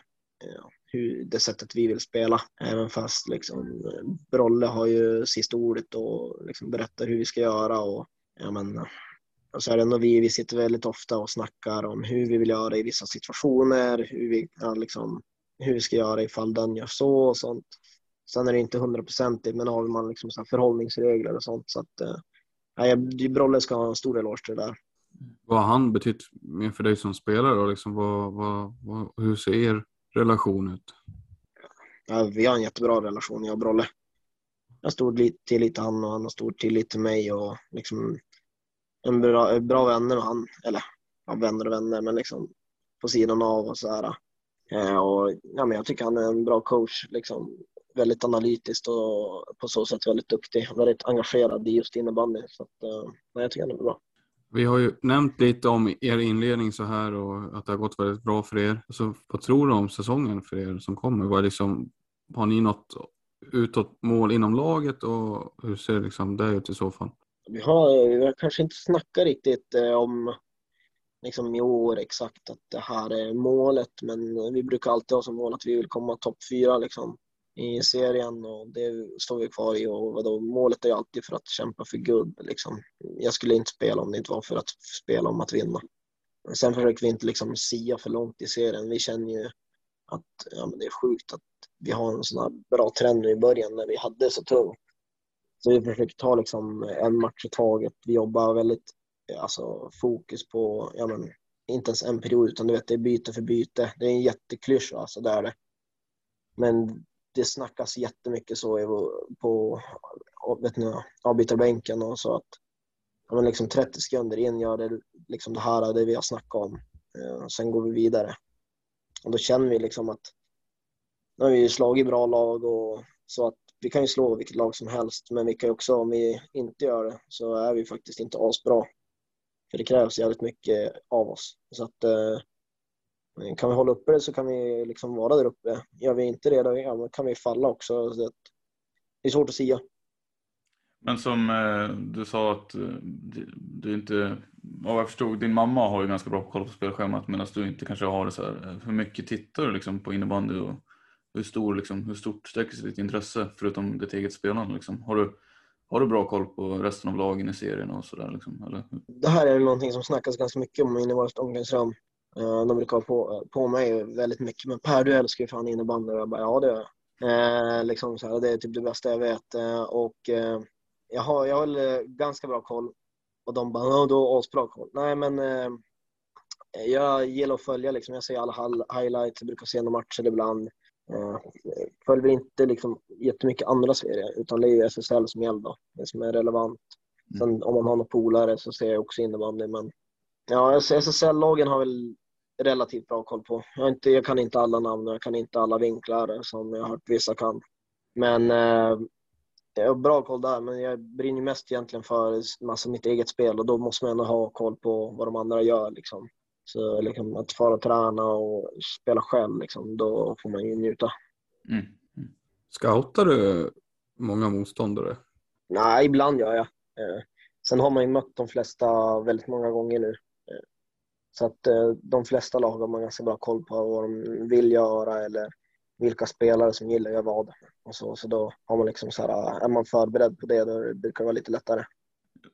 hur, det sättet vi vill spela. Även fast liksom, Brolle har ju sista ordet och liksom berättar hur vi ska göra. Och, ja, men, och så är det ändå vi, vi sitter väldigt ofta och snackar om hur vi vill göra i vissa situationer, hur vi, ja, liksom, hur vi ska göra ifall den gör så och sånt. Sen är det inte hundraprocentigt, men har man liksom så förhållningsregler och sånt. Så att, eh, Brolle ska ha en stor eloge till det där. Vad har han betytt mer för dig som spelare? Då? Liksom, vad, vad, vad, hur ser er relation ut? Ja, vi har en jättebra relation, jag och Brolle. Jag har stor tillit till han och han har stor tillit till mig. Och liksom en bra, bra vänner med han. Eller ja, vänner och vänner, men liksom på sidan av och så här. Eh, och, ja, men jag tycker han är en bra coach. Liksom, väldigt analytiskt och på så sätt väldigt duktig. Väldigt engagerad i just innebandy. Så att, eh, jag tycker han är bra. Vi har ju nämnt lite om er inledning så här och att det har gått väldigt bra för er. Alltså, vad tror du om säsongen för er som kommer? Vad liksom, har ni något utåt mål inom laget och hur ser liksom det ut i så fall? Vi har, vi har kanske inte snackat riktigt eh, om liksom i år exakt att det här är målet men vi brukar alltid ha som mål att vi vill komma topp fyra liksom i serien och det står vi kvar i. Och vadå, målet är ju alltid för att kämpa för guld. Liksom. Jag skulle inte spela om det inte var för att spela om att vinna. Sen försöker vi inte liksom sia för långt i serien. Vi känner ju att ja, men det är sjukt att vi har en sån här bra trend nu i början när vi hade så tungt. Så vi försöker ta liksom en match i taget. Vi jobbar väldigt alltså, fokus på, ja, men, inte ens en period, utan du vet, det är byte för byte. Det är en jätteklyscha, alltså, det är det. Men det snackas jättemycket så på vet ni, avbytarbänken och så att men liksom 30 sekunder in gör det, liksom det här det vi har snackat om. Eh, sen går vi vidare. Och då känner vi liksom att nu har vi slagit bra lag och så att vi kan ju slå vilket lag som helst men vi kan ju också om vi inte gör det så är vi faktiskt inte asbra. För det krävs jävligt mycket av oss. Så att eh, kan vi hålla uppe det så kan vi liksom vara där uppe. Gör vi inte det, då kan vi falla också. Så det är svårt att säga. Men som eh, du sa att eh, du inte, vad jag förstod, din mamma har ju ganska bra koll på spelschemat medan du inte kanske har det så här. Eh, Hur mycket tittar du liksom på innebandy och hur, stor, liksom, hur stort sträcker sig ditt intresse förutom ditt eget spelande? Liksom? Har, du, har du bra koll på resten av lagen i serien och sådär? Liksom, Det här är någonting som snackas ganska mycket om inne i vårt omklädningsrum. Eh, de brukar ha på, på mig väldigt mycket. Men Per, du älskar ju fan innebandy. Jag bara, ja det gör jag. Eh, liksom så här, det är typ det bästa jag vet. Uh, och jag har, jag har ganska bra koll. Och de bara, ja, du har asbra koll. Nej, men jag gillar att följa liksom. Jag ser alla highlights, jag brukar se några matcher ibland. Uh, följer inte liksom jättemycket andra serier, utan det är SSL som gäller då, det som är relevant. Mm. Sen om man har några polare så ser jag också innebandy, men ja, SSL-lagen har väl relativt bra koll på. Jag, inte, jag kan inte alla namn och jag kan inte alla vinklar som jag har hört vissa kan. Men eh, jag har bra koll där, men jag brinner mest egentligen för massa mitt eget spel och då måste man ändå ha koll på vad de andra gör. Liksom. Så liksom, att fara och träna och spela själv, liksom, då får man ju njuta. Mm. Mm. Scoutar du många motståndare? Nej, ibland gör jag. Eh, sen har man ju mött de flesta väldigt många gånger nu. Så att eh, de flesta lag har man ganska bra koll på vad de vill göra eller vilka spelare som gillar att göra vad. Och så, så då har man liksom så här, är man förberedd på det då brukar det vara lite lättare.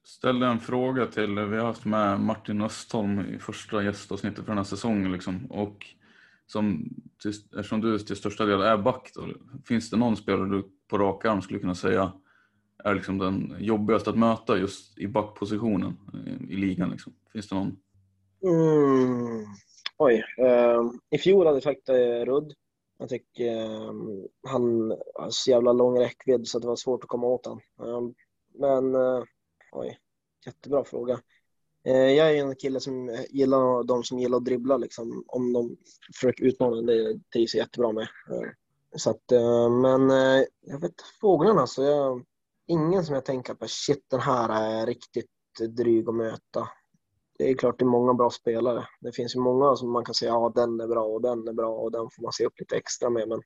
Ställde en fråga till, vi har haft med Martin Östholm i första gästavsnittet för den här säsongen liksom. Och som, eftersom du till största del är back då, finns det någon spelare du på rak arm skulle kunna säga är liksom den jobbigaste att möta just i backpositionen i, i ligan? Liksom? Finns det någon? Mm. Oj. Uh, I fjol hade jag sagt eh, Rudd. Jag tycker uh, han har så jävla lång räckvidd så det var svårt att komma åt honom. Ehm, uh, men uh, oj, jättebra fråga. Eh, jag är en kille som gillar de som gillar att dribbla. Liksom. Om de försöker utmana, det trivs jag jättebra med. Eh, så att, eh, men jag vet fåglarna, så Jag, ingen som jag tänker på, shit den här är riktigt dryg att möta det är klart det är många bra spelare. Det finns ju många som man kan säga ja den är bra och den är bra och den får man se upp lite extra med. Men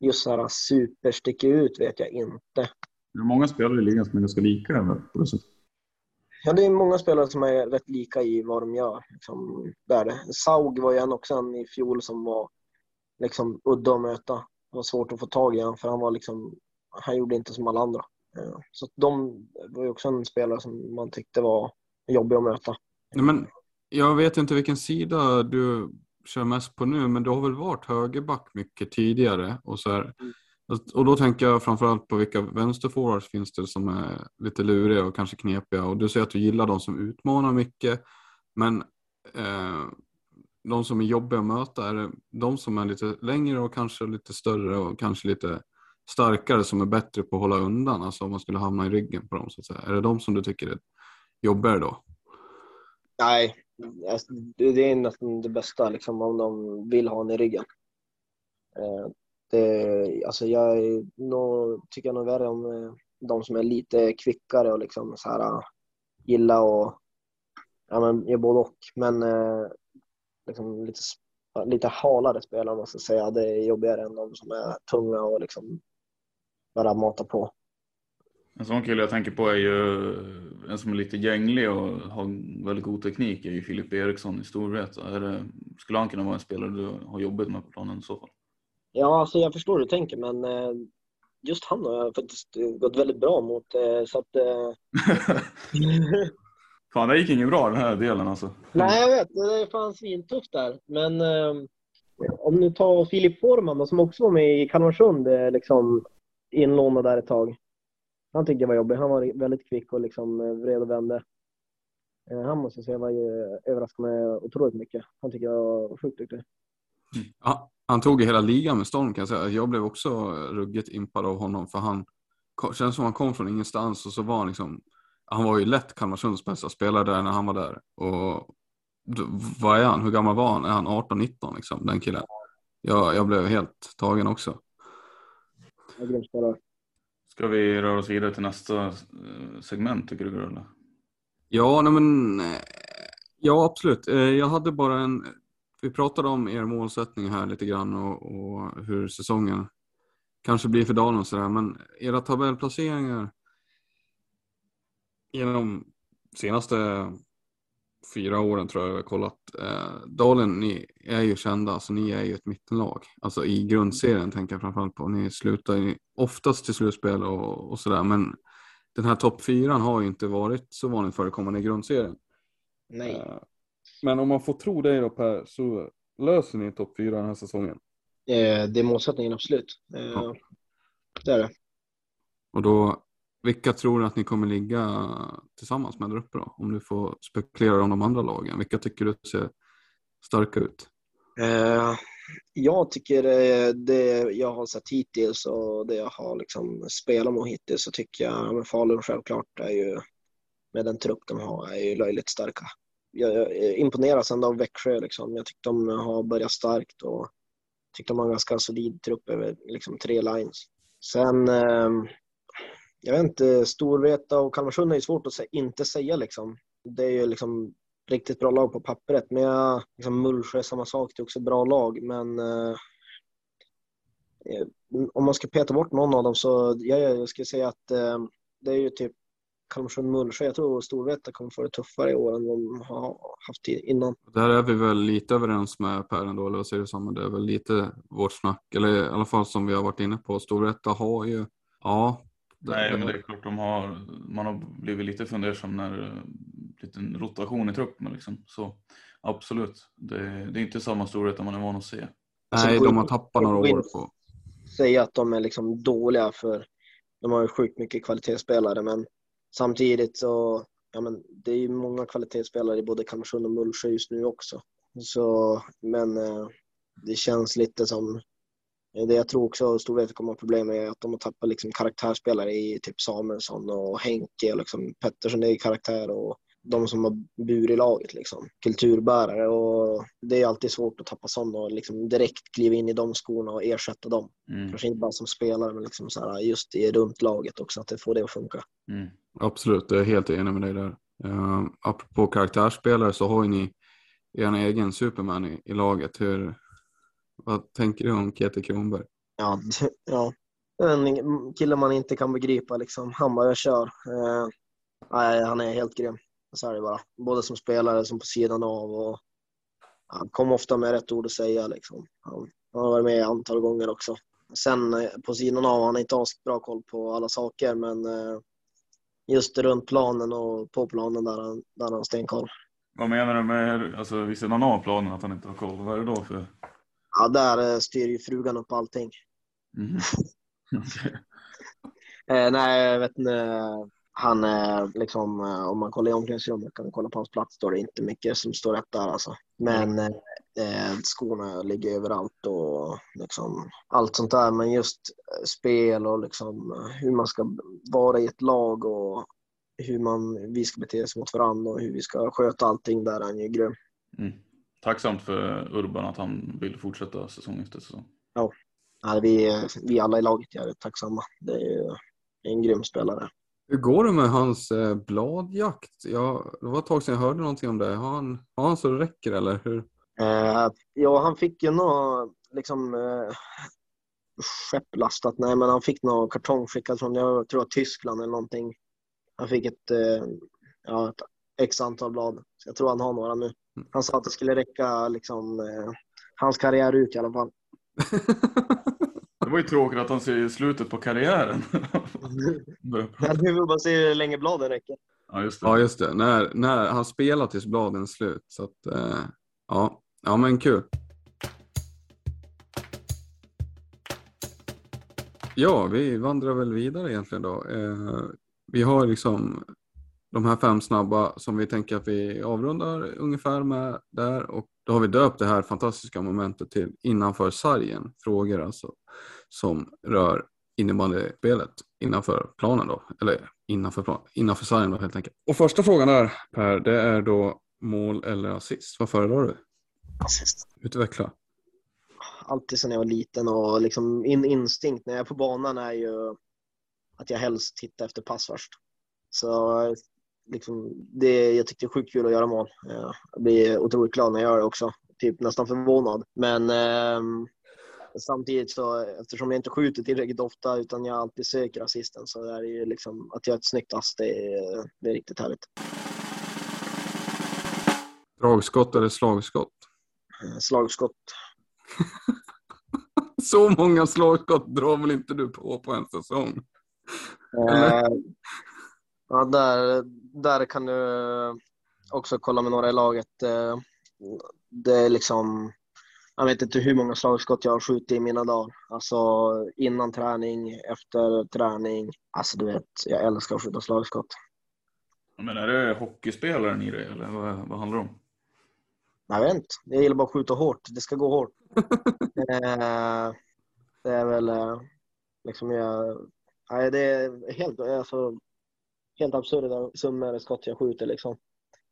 just så här supersticker ut vet jag inte. Det är många spelare i ligan som är ganska lika på det sättet. Ja, det är många spelare som är rätt lika i vad de gör. Liksom, där det. Saug var ju en också en i fjol som var liksom udda att möta. Det var svårt att få tag i honom för han var liksom, han gjorde inte som alla andra. Eh, så de var ju också en spelare som man tyckte var jobbig att möta. Men jag vet inte vilken sida du kör mest på nu, men du har väl varit högerback mycket tidigare och så här. Mm. Och då tänker jag framförallt på vilka vänsterforwards finns det som är lite luriga och kanske knepiga. Och du säger att du gillar de som utmanar mycket. Men eh, de som är jobbiga att möta, är det de som är lite längre och kanske lite större och kanske lite starkare som är bättre på att hålla undan? Alltså om man skulle hamna i ryggen på dem så att säga. Är det de som du tycker är jobbigare då? Nej, alltså, det är nästan det bästa liksom, om de vill ha en i ryggen. Eh, det, alltså jag är nog, tycker jag nog värre om eh, de som är lite kvickare och liksom så här, eh, gillar och ja, men, gör både och. Men eh, liksom lite, lite halare spelare måste jag säga. Det är jobbigare än de som är tunga och liksom bara matar på. En sån kille jag tänker på är ju en som är lite gänglig och har väldigt god teknik är ju Filip Eriksson i Storvreta. Skulle han kunna vara en spelare du har jobbat med på planen i så fall? Ja, alltså jag förstår hur du tänker, men eh, just han har jag faktiskt gått väldigt bra mot. Eh, så att, eh... fan, det gick inget bra den här delen alltså. Nej, jag vet. Det är fan svintufft där. Men om du tar Filip Forman som också var med i Kalmarsund, liksom inlånad där ett tag. Han tyckte jag var jobbig. Han var väldigt kvick och liksom vred och vände. Han måste jag säga var överraskade mig otroligt mycket. Han tycker jag var sjukt duktig. Ja, han tog hela ligan med storm kan jag säga. Jag blev också ruggigt impad av honom för han känns som han kom från ingenstans och så var han liksom han var ju lätt Kalmarsunds bästa spelare där när han var där. Och vad är han? Hur gammal var han? Är han 18-19 liksom, den killen? Jag, jag blev helt tagen också. Ska vi röra oss vidare till nästa eh, segment tycker du? Eller? Ja, nej men eh, ja absolut. Eh, jag hade bara en vi pratade om er målsättning här lite grann och, och hur säsongen kanske blir för Dalen och sådär, men era tabellplaceringar genom senaste fyra åren tror jag jag har kollat. Eh, Dalen, ni är ju kända, alltså ni är ju ett mittenlag. Alltså i grundserien tänker jag framförallt på. Ni slutar ju oftast till slutspel och, och sådär, men den här topp fyran har ju inte varit så vanligt förekommande i grundserien. Nej. Eh, men om man får tro dig då Per, så löser ni topp fyra den här säsongen? Eh, det är målsättningen, absolut. Eh, ja. Det är det. Och då, vilka tror du att ni kommer ligga tillsammans med där uppe då? Om du får spekulera om de andra lagen. Vilka tycker du ser starka ut? Eh, jag tycker det jag har sett hittills och det jag har liksom spelat mot hittills så tycker jag, men Falun självklart är ju med den trupp de har är ju löjligt starka jag imponeras ändå av Växjö. Liksom. Jag tyckte de har börjat starkt och tyckte de har en ganska solid trupp över liksom, tre lines. Sen, eh, jag vet inte, Storvreta och Kalmarsund är ju svårt att sä inte säga liksom. Det är ju liksom riktigt bra lag på pappret. Men jag, liksom Mullsjö, samma sak, det är också bra lag. Men eh, om man ska peta bort någon av dem så, ja, jag skulle säga att eh, det är ju typ Kalmarsund Mullsjö. Jag tror Storvreta kommer få det tuffare i år än de har haft innan. Där är vi väl lite överens med Per ändå, eller vad säger du samma? Det är väl lite vårt snack, eller i alla fall som vi har varit inne på. Storvreta har ju, ja. Nej, men det är klart de har, man har blivit lite fundersam när eh, liten rotation i truppen liksom. Så absolut, det, det är inte samma Storvreta man är van att se. Nej, alltså, de har tappat några år på. Säga att de är liksom dåliga för de har ju sjukt mycket kvalitetsspelare men Samtidigt så, ja men det är ju många kvalitetsspelare i både Kalmarsund och Mullsjö just nu också. Så, men eh, det känns lite som, det jag tror också Storvreta kommer att ha problem med är att de har tappat liksom karaktärsspelare i typ Samuelsson och Henke och liksom Pettersson är ju karaktär och de som har burit laget liksom. Kulturbärare och det är alltid svårt att tappa sådana och liksom direkt kliva in i de skorna och ersätta dem. Mm. Kanske inte bara som spelare men liksom så här, just i runt laget också, att det får det att funka. Mm. Absolut, jag är helt enig med dig där. Uh, apropå karaktärsspelare så har ju ni er egen Superman i, i laget. Hur, vad tänker du om Kete Kronberg? Ja, ja, en kille man inte kan begripa liksom. Han bara kör. Uh, nej, han är helt grym. Så är det bara. Både som spelare som på sidan av. Och han kom ofta med rätt ord att säga. Liksom. Han, han har varit med ett antal gånger också. Sen eh, på sidan av, han har inte bra koll på alla saker, men eh, just runt planen och på planen där han, där han stenkoll. Vad menar du med, alltså vid sidan av planen, att han inte har koll? Vad är det då för? Ja, där styr ju frugan upp allting. Mm. eh, nej, jag vet inte. Han är liksom, om man kollar i omklädningsrummet kan man kolla på hans plats, då är det inte mycket som står rätt där alltså. Men eh, skorna ligger överallt och liksom allt sånt där. Men just spel och liksom hur man ska vara i ett lag och hur man, vi ska bete oss mot varandra och hur vi ska sköta allting där är han ju grym. Mm. Tacksamt för Urban att han vill fortsätta säsong efter säsong. Ja, vi, vi alla i laget är tacksamma. Det är ju en grym spelare. Hur går det med hans eh, bladjakt? Ja, det var ett tag sedan jag hörde någonting om det. Har han, har han så det räcker eller hur? Eh, ja, han fick ju något liksom eh, skepplastat. Nej, men han fick något kartong skickat från, jag tror Tyskland eller någonting. Han fick ett, eh, ja, ett x antal blad. Så jag tror han har några nu. Mm. Han sa att det skulle räcka liksom, eh, hans karriär ut i alla fall. Det var ju tråkigt att han ser slutet på karriären. Nu vill bara se hur länge bladen räcker. Ja, just det. Ja, just det. När, när han spelar tills bladen är slut. Så att, eh, ja. ja, men kul. Ja, vi vandrar väl vidare egentligen då. Eh, vi har liksom de här fem snabba som vi tänker att vi avrundar ungefär med där och då har vi döpt det här fantastiska momentet till innanför sargen. Frågor alltså som rör innebandyspelet innanför planen då, eller innanför, plan, innanför sargen då helt enkelt. Och första frågan där Per, det är då mål eller assist. Vad föredrar du? Assist. Utveckla. Alltid sedan jag var liten och liksom min instinkt när jag är på banan är ju att jag helst tittar efter pass först. Så liksom, det, jag tyckte det är sjukt kul att göra mål. Jag blir otroligt glad när jag gör det också. Typ nästan förvånad. Men eh, samtidigt så eftersom jag inte skjuter tillräckligt ofta utan jag alltid söker assisten så är det ju liksom att göra ett snyggt ass. Det är, det är riktigt härligt. Dragskott eller slagskott? Slagskott. Så många slagskott drar väl inte du på på en säsong? Eh, ja, där, där kan du också kolla med några i laget. Eh, det är liksom, jag vet inte hur många slagskott jag har skjutit i mina dagar. Alltså innan träning, efter träning. Alltså du vet, jag älskar att skjuta slagskott. Men är det hockeyspelaren i dig eller vad, vad handlar det om? Jag vet inte. Jag gillar bara att skjuta hårt. Det ska gå hårt. eh, det är väl eh, liksom jag... Nej, det är helt, alltså, helt absurda summor skott jag skjuter liksom.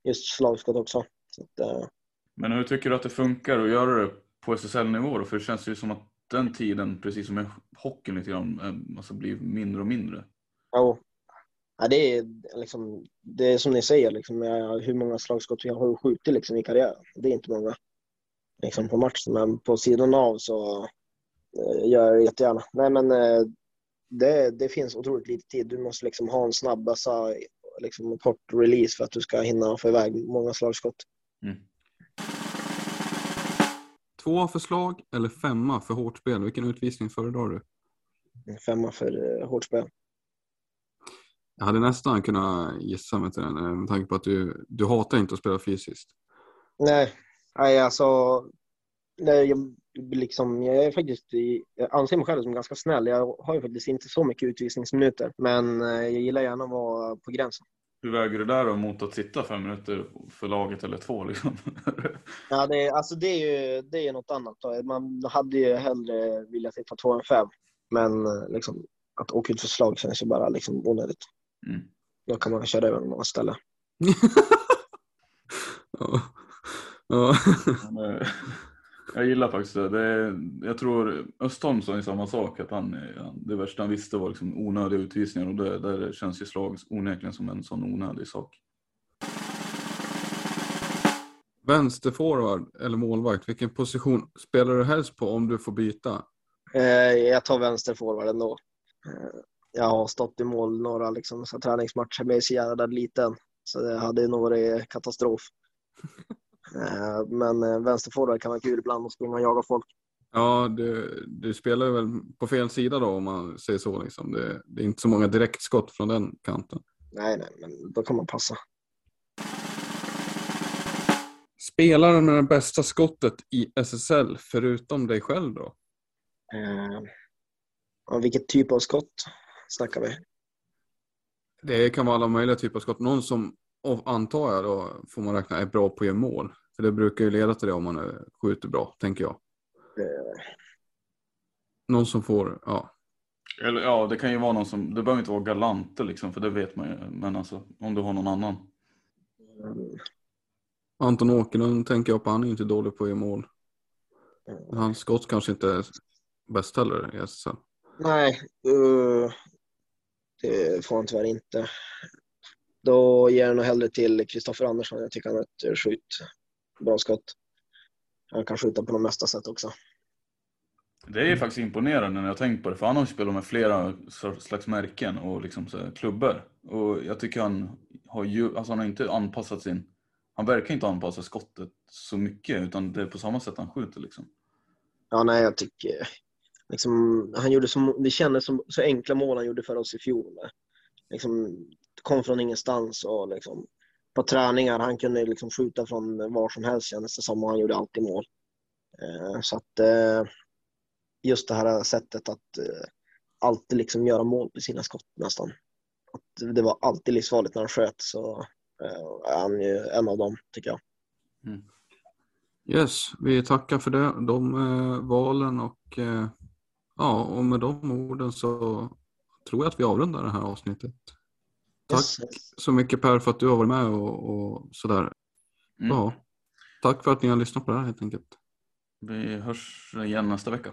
Just slagskott också. Så att, eh, Men hur tycker du att det funkar att göra det på SSL-nivå då? För det känns ju som att den tiden, precis som med hockeyn lite grann, eh, alltså blir mindre och mindre. ja, Ja, det, är, liksom, det är som ni säger, liksom, hur många slagskott jag har skjutit liksom, i karriären. Det är inte många liksom, på matchen, men på sidan av så eh, gör jag det jättegärna. Nej, men eh, det, det finns otroligt lite tid. Du måste liksom ha en snabb bössa, liksom en kort release för att du ska hinna få iväg många slagskott. Mm. Två för slag eller femma för hårt spel? Vilken utvisning föredrar du? Femma för eh, hårt spel. Jag hade nästan kunnat gissa mig till den eh, med tanke på att du, du hatar inte att spela fysiskt. Nej, nej alltså. Nej, jag, liksom, jag är faktiskt, jag anser mig själv som ganska snäll. Jag har ju faktiskt inte så mycket utvisningsminuter, men eh, jag gillar gärna att vara på gränsen. Hur väger du där då mot att sitta fem minuter för laget eller två liksom? Ja, det, är- alltså det är ju det är något annat. då. Man hade ju hellre velat sitta två än fem, men eh, liksom, att åka ut för slag känns ju bara liksom onödigt. Mm. Då kan man köra över några ställen. ja. Ja. Jag gillar faktiskt det. det är, jag tror Östholm sa ju samma sak. Att han, det värsta han visste var liksom onödiga utvisningar och det, där känns ju slag onekligen som en sån onödig sak. Vänsterforward eller målvakt, vilken position spelar du helst på om du får byta? Eh, jag tar vänster forward ändå. Eh, jag har stått i mål några liksom, så träningsmatcher, men jag är så jävla liten. Så det hade nog varit katastrof. Eh, Men eh, vänsterforward kan vara kul ibland att springa och jaga folk. Ja, du, du spelar väl på fel sida då om man säger så. Liksom. Det, det är inte så många direktskott från den kanten. Nej, nej, men då kan man passa. Spelaren med det bästa skottet i SSL förutom dig själv då? Eh, vilket typ av skott snackar vi? Det kan vara alla möjliga typer av skott. Någon som, och antar jag då, får man räkna är bra på att göra mål. För det brukar ju leda till det om man är- skjuter bra, tänker jag. Eh, Någon som får, ja. Eller ja, det kan ju vara någon som, det behöver inte vara Galante liksom, för det vet man ju. Men alltså, om du har någon annan. mm, Anton Åkerlund tänker jag på, han är inte dålig på att göra mål. mm. Hans skott kanske inte är bäst heller i SSL. Nej, eh, det får han tyvärr inte. Då ger jag nog hellre till Kristoffer Andersson. Jag tycker han har ett sjukt bra skott. Han kan skjuta på de mesta sätt också. Det är faktiskt imponerande när jag tänkt på det, för han har spelat med flera slags märken och liksom så klubbor. Och jag tycker han har ju, alltså han har inte anpassat sin, han verkar inte anpassa skottet så mycket utan det är på samma sätt han skjuter liksom. Ja, nej, jag tycker liksom, han gjorde så, det kändes som så enkla mål han gjorde för oss i fjol. Liksom, kom från ingenstans och liksom, på träningar han kunde liksom skjuta från var som helst kändes det som och han gjorde alltid mål. Eh, så att eh, just det här sättet att eh, alltid liksom göra mål på sina skott nästan. Att det var alltid livsfarligt när han sköt så är han ju en av dem tycker jag. Mm. Yes, vi tackar för det, de eh, valen och eh, ja, och med de orden så tror jag att vi avrundar det här avsnittet. Tack Yes. så mycket Per för att du har varit med och, och sådär. Mm. Ja, tack för att ni har lyssnat på det här helt enkelt. Vi hörs igen nästa vecka.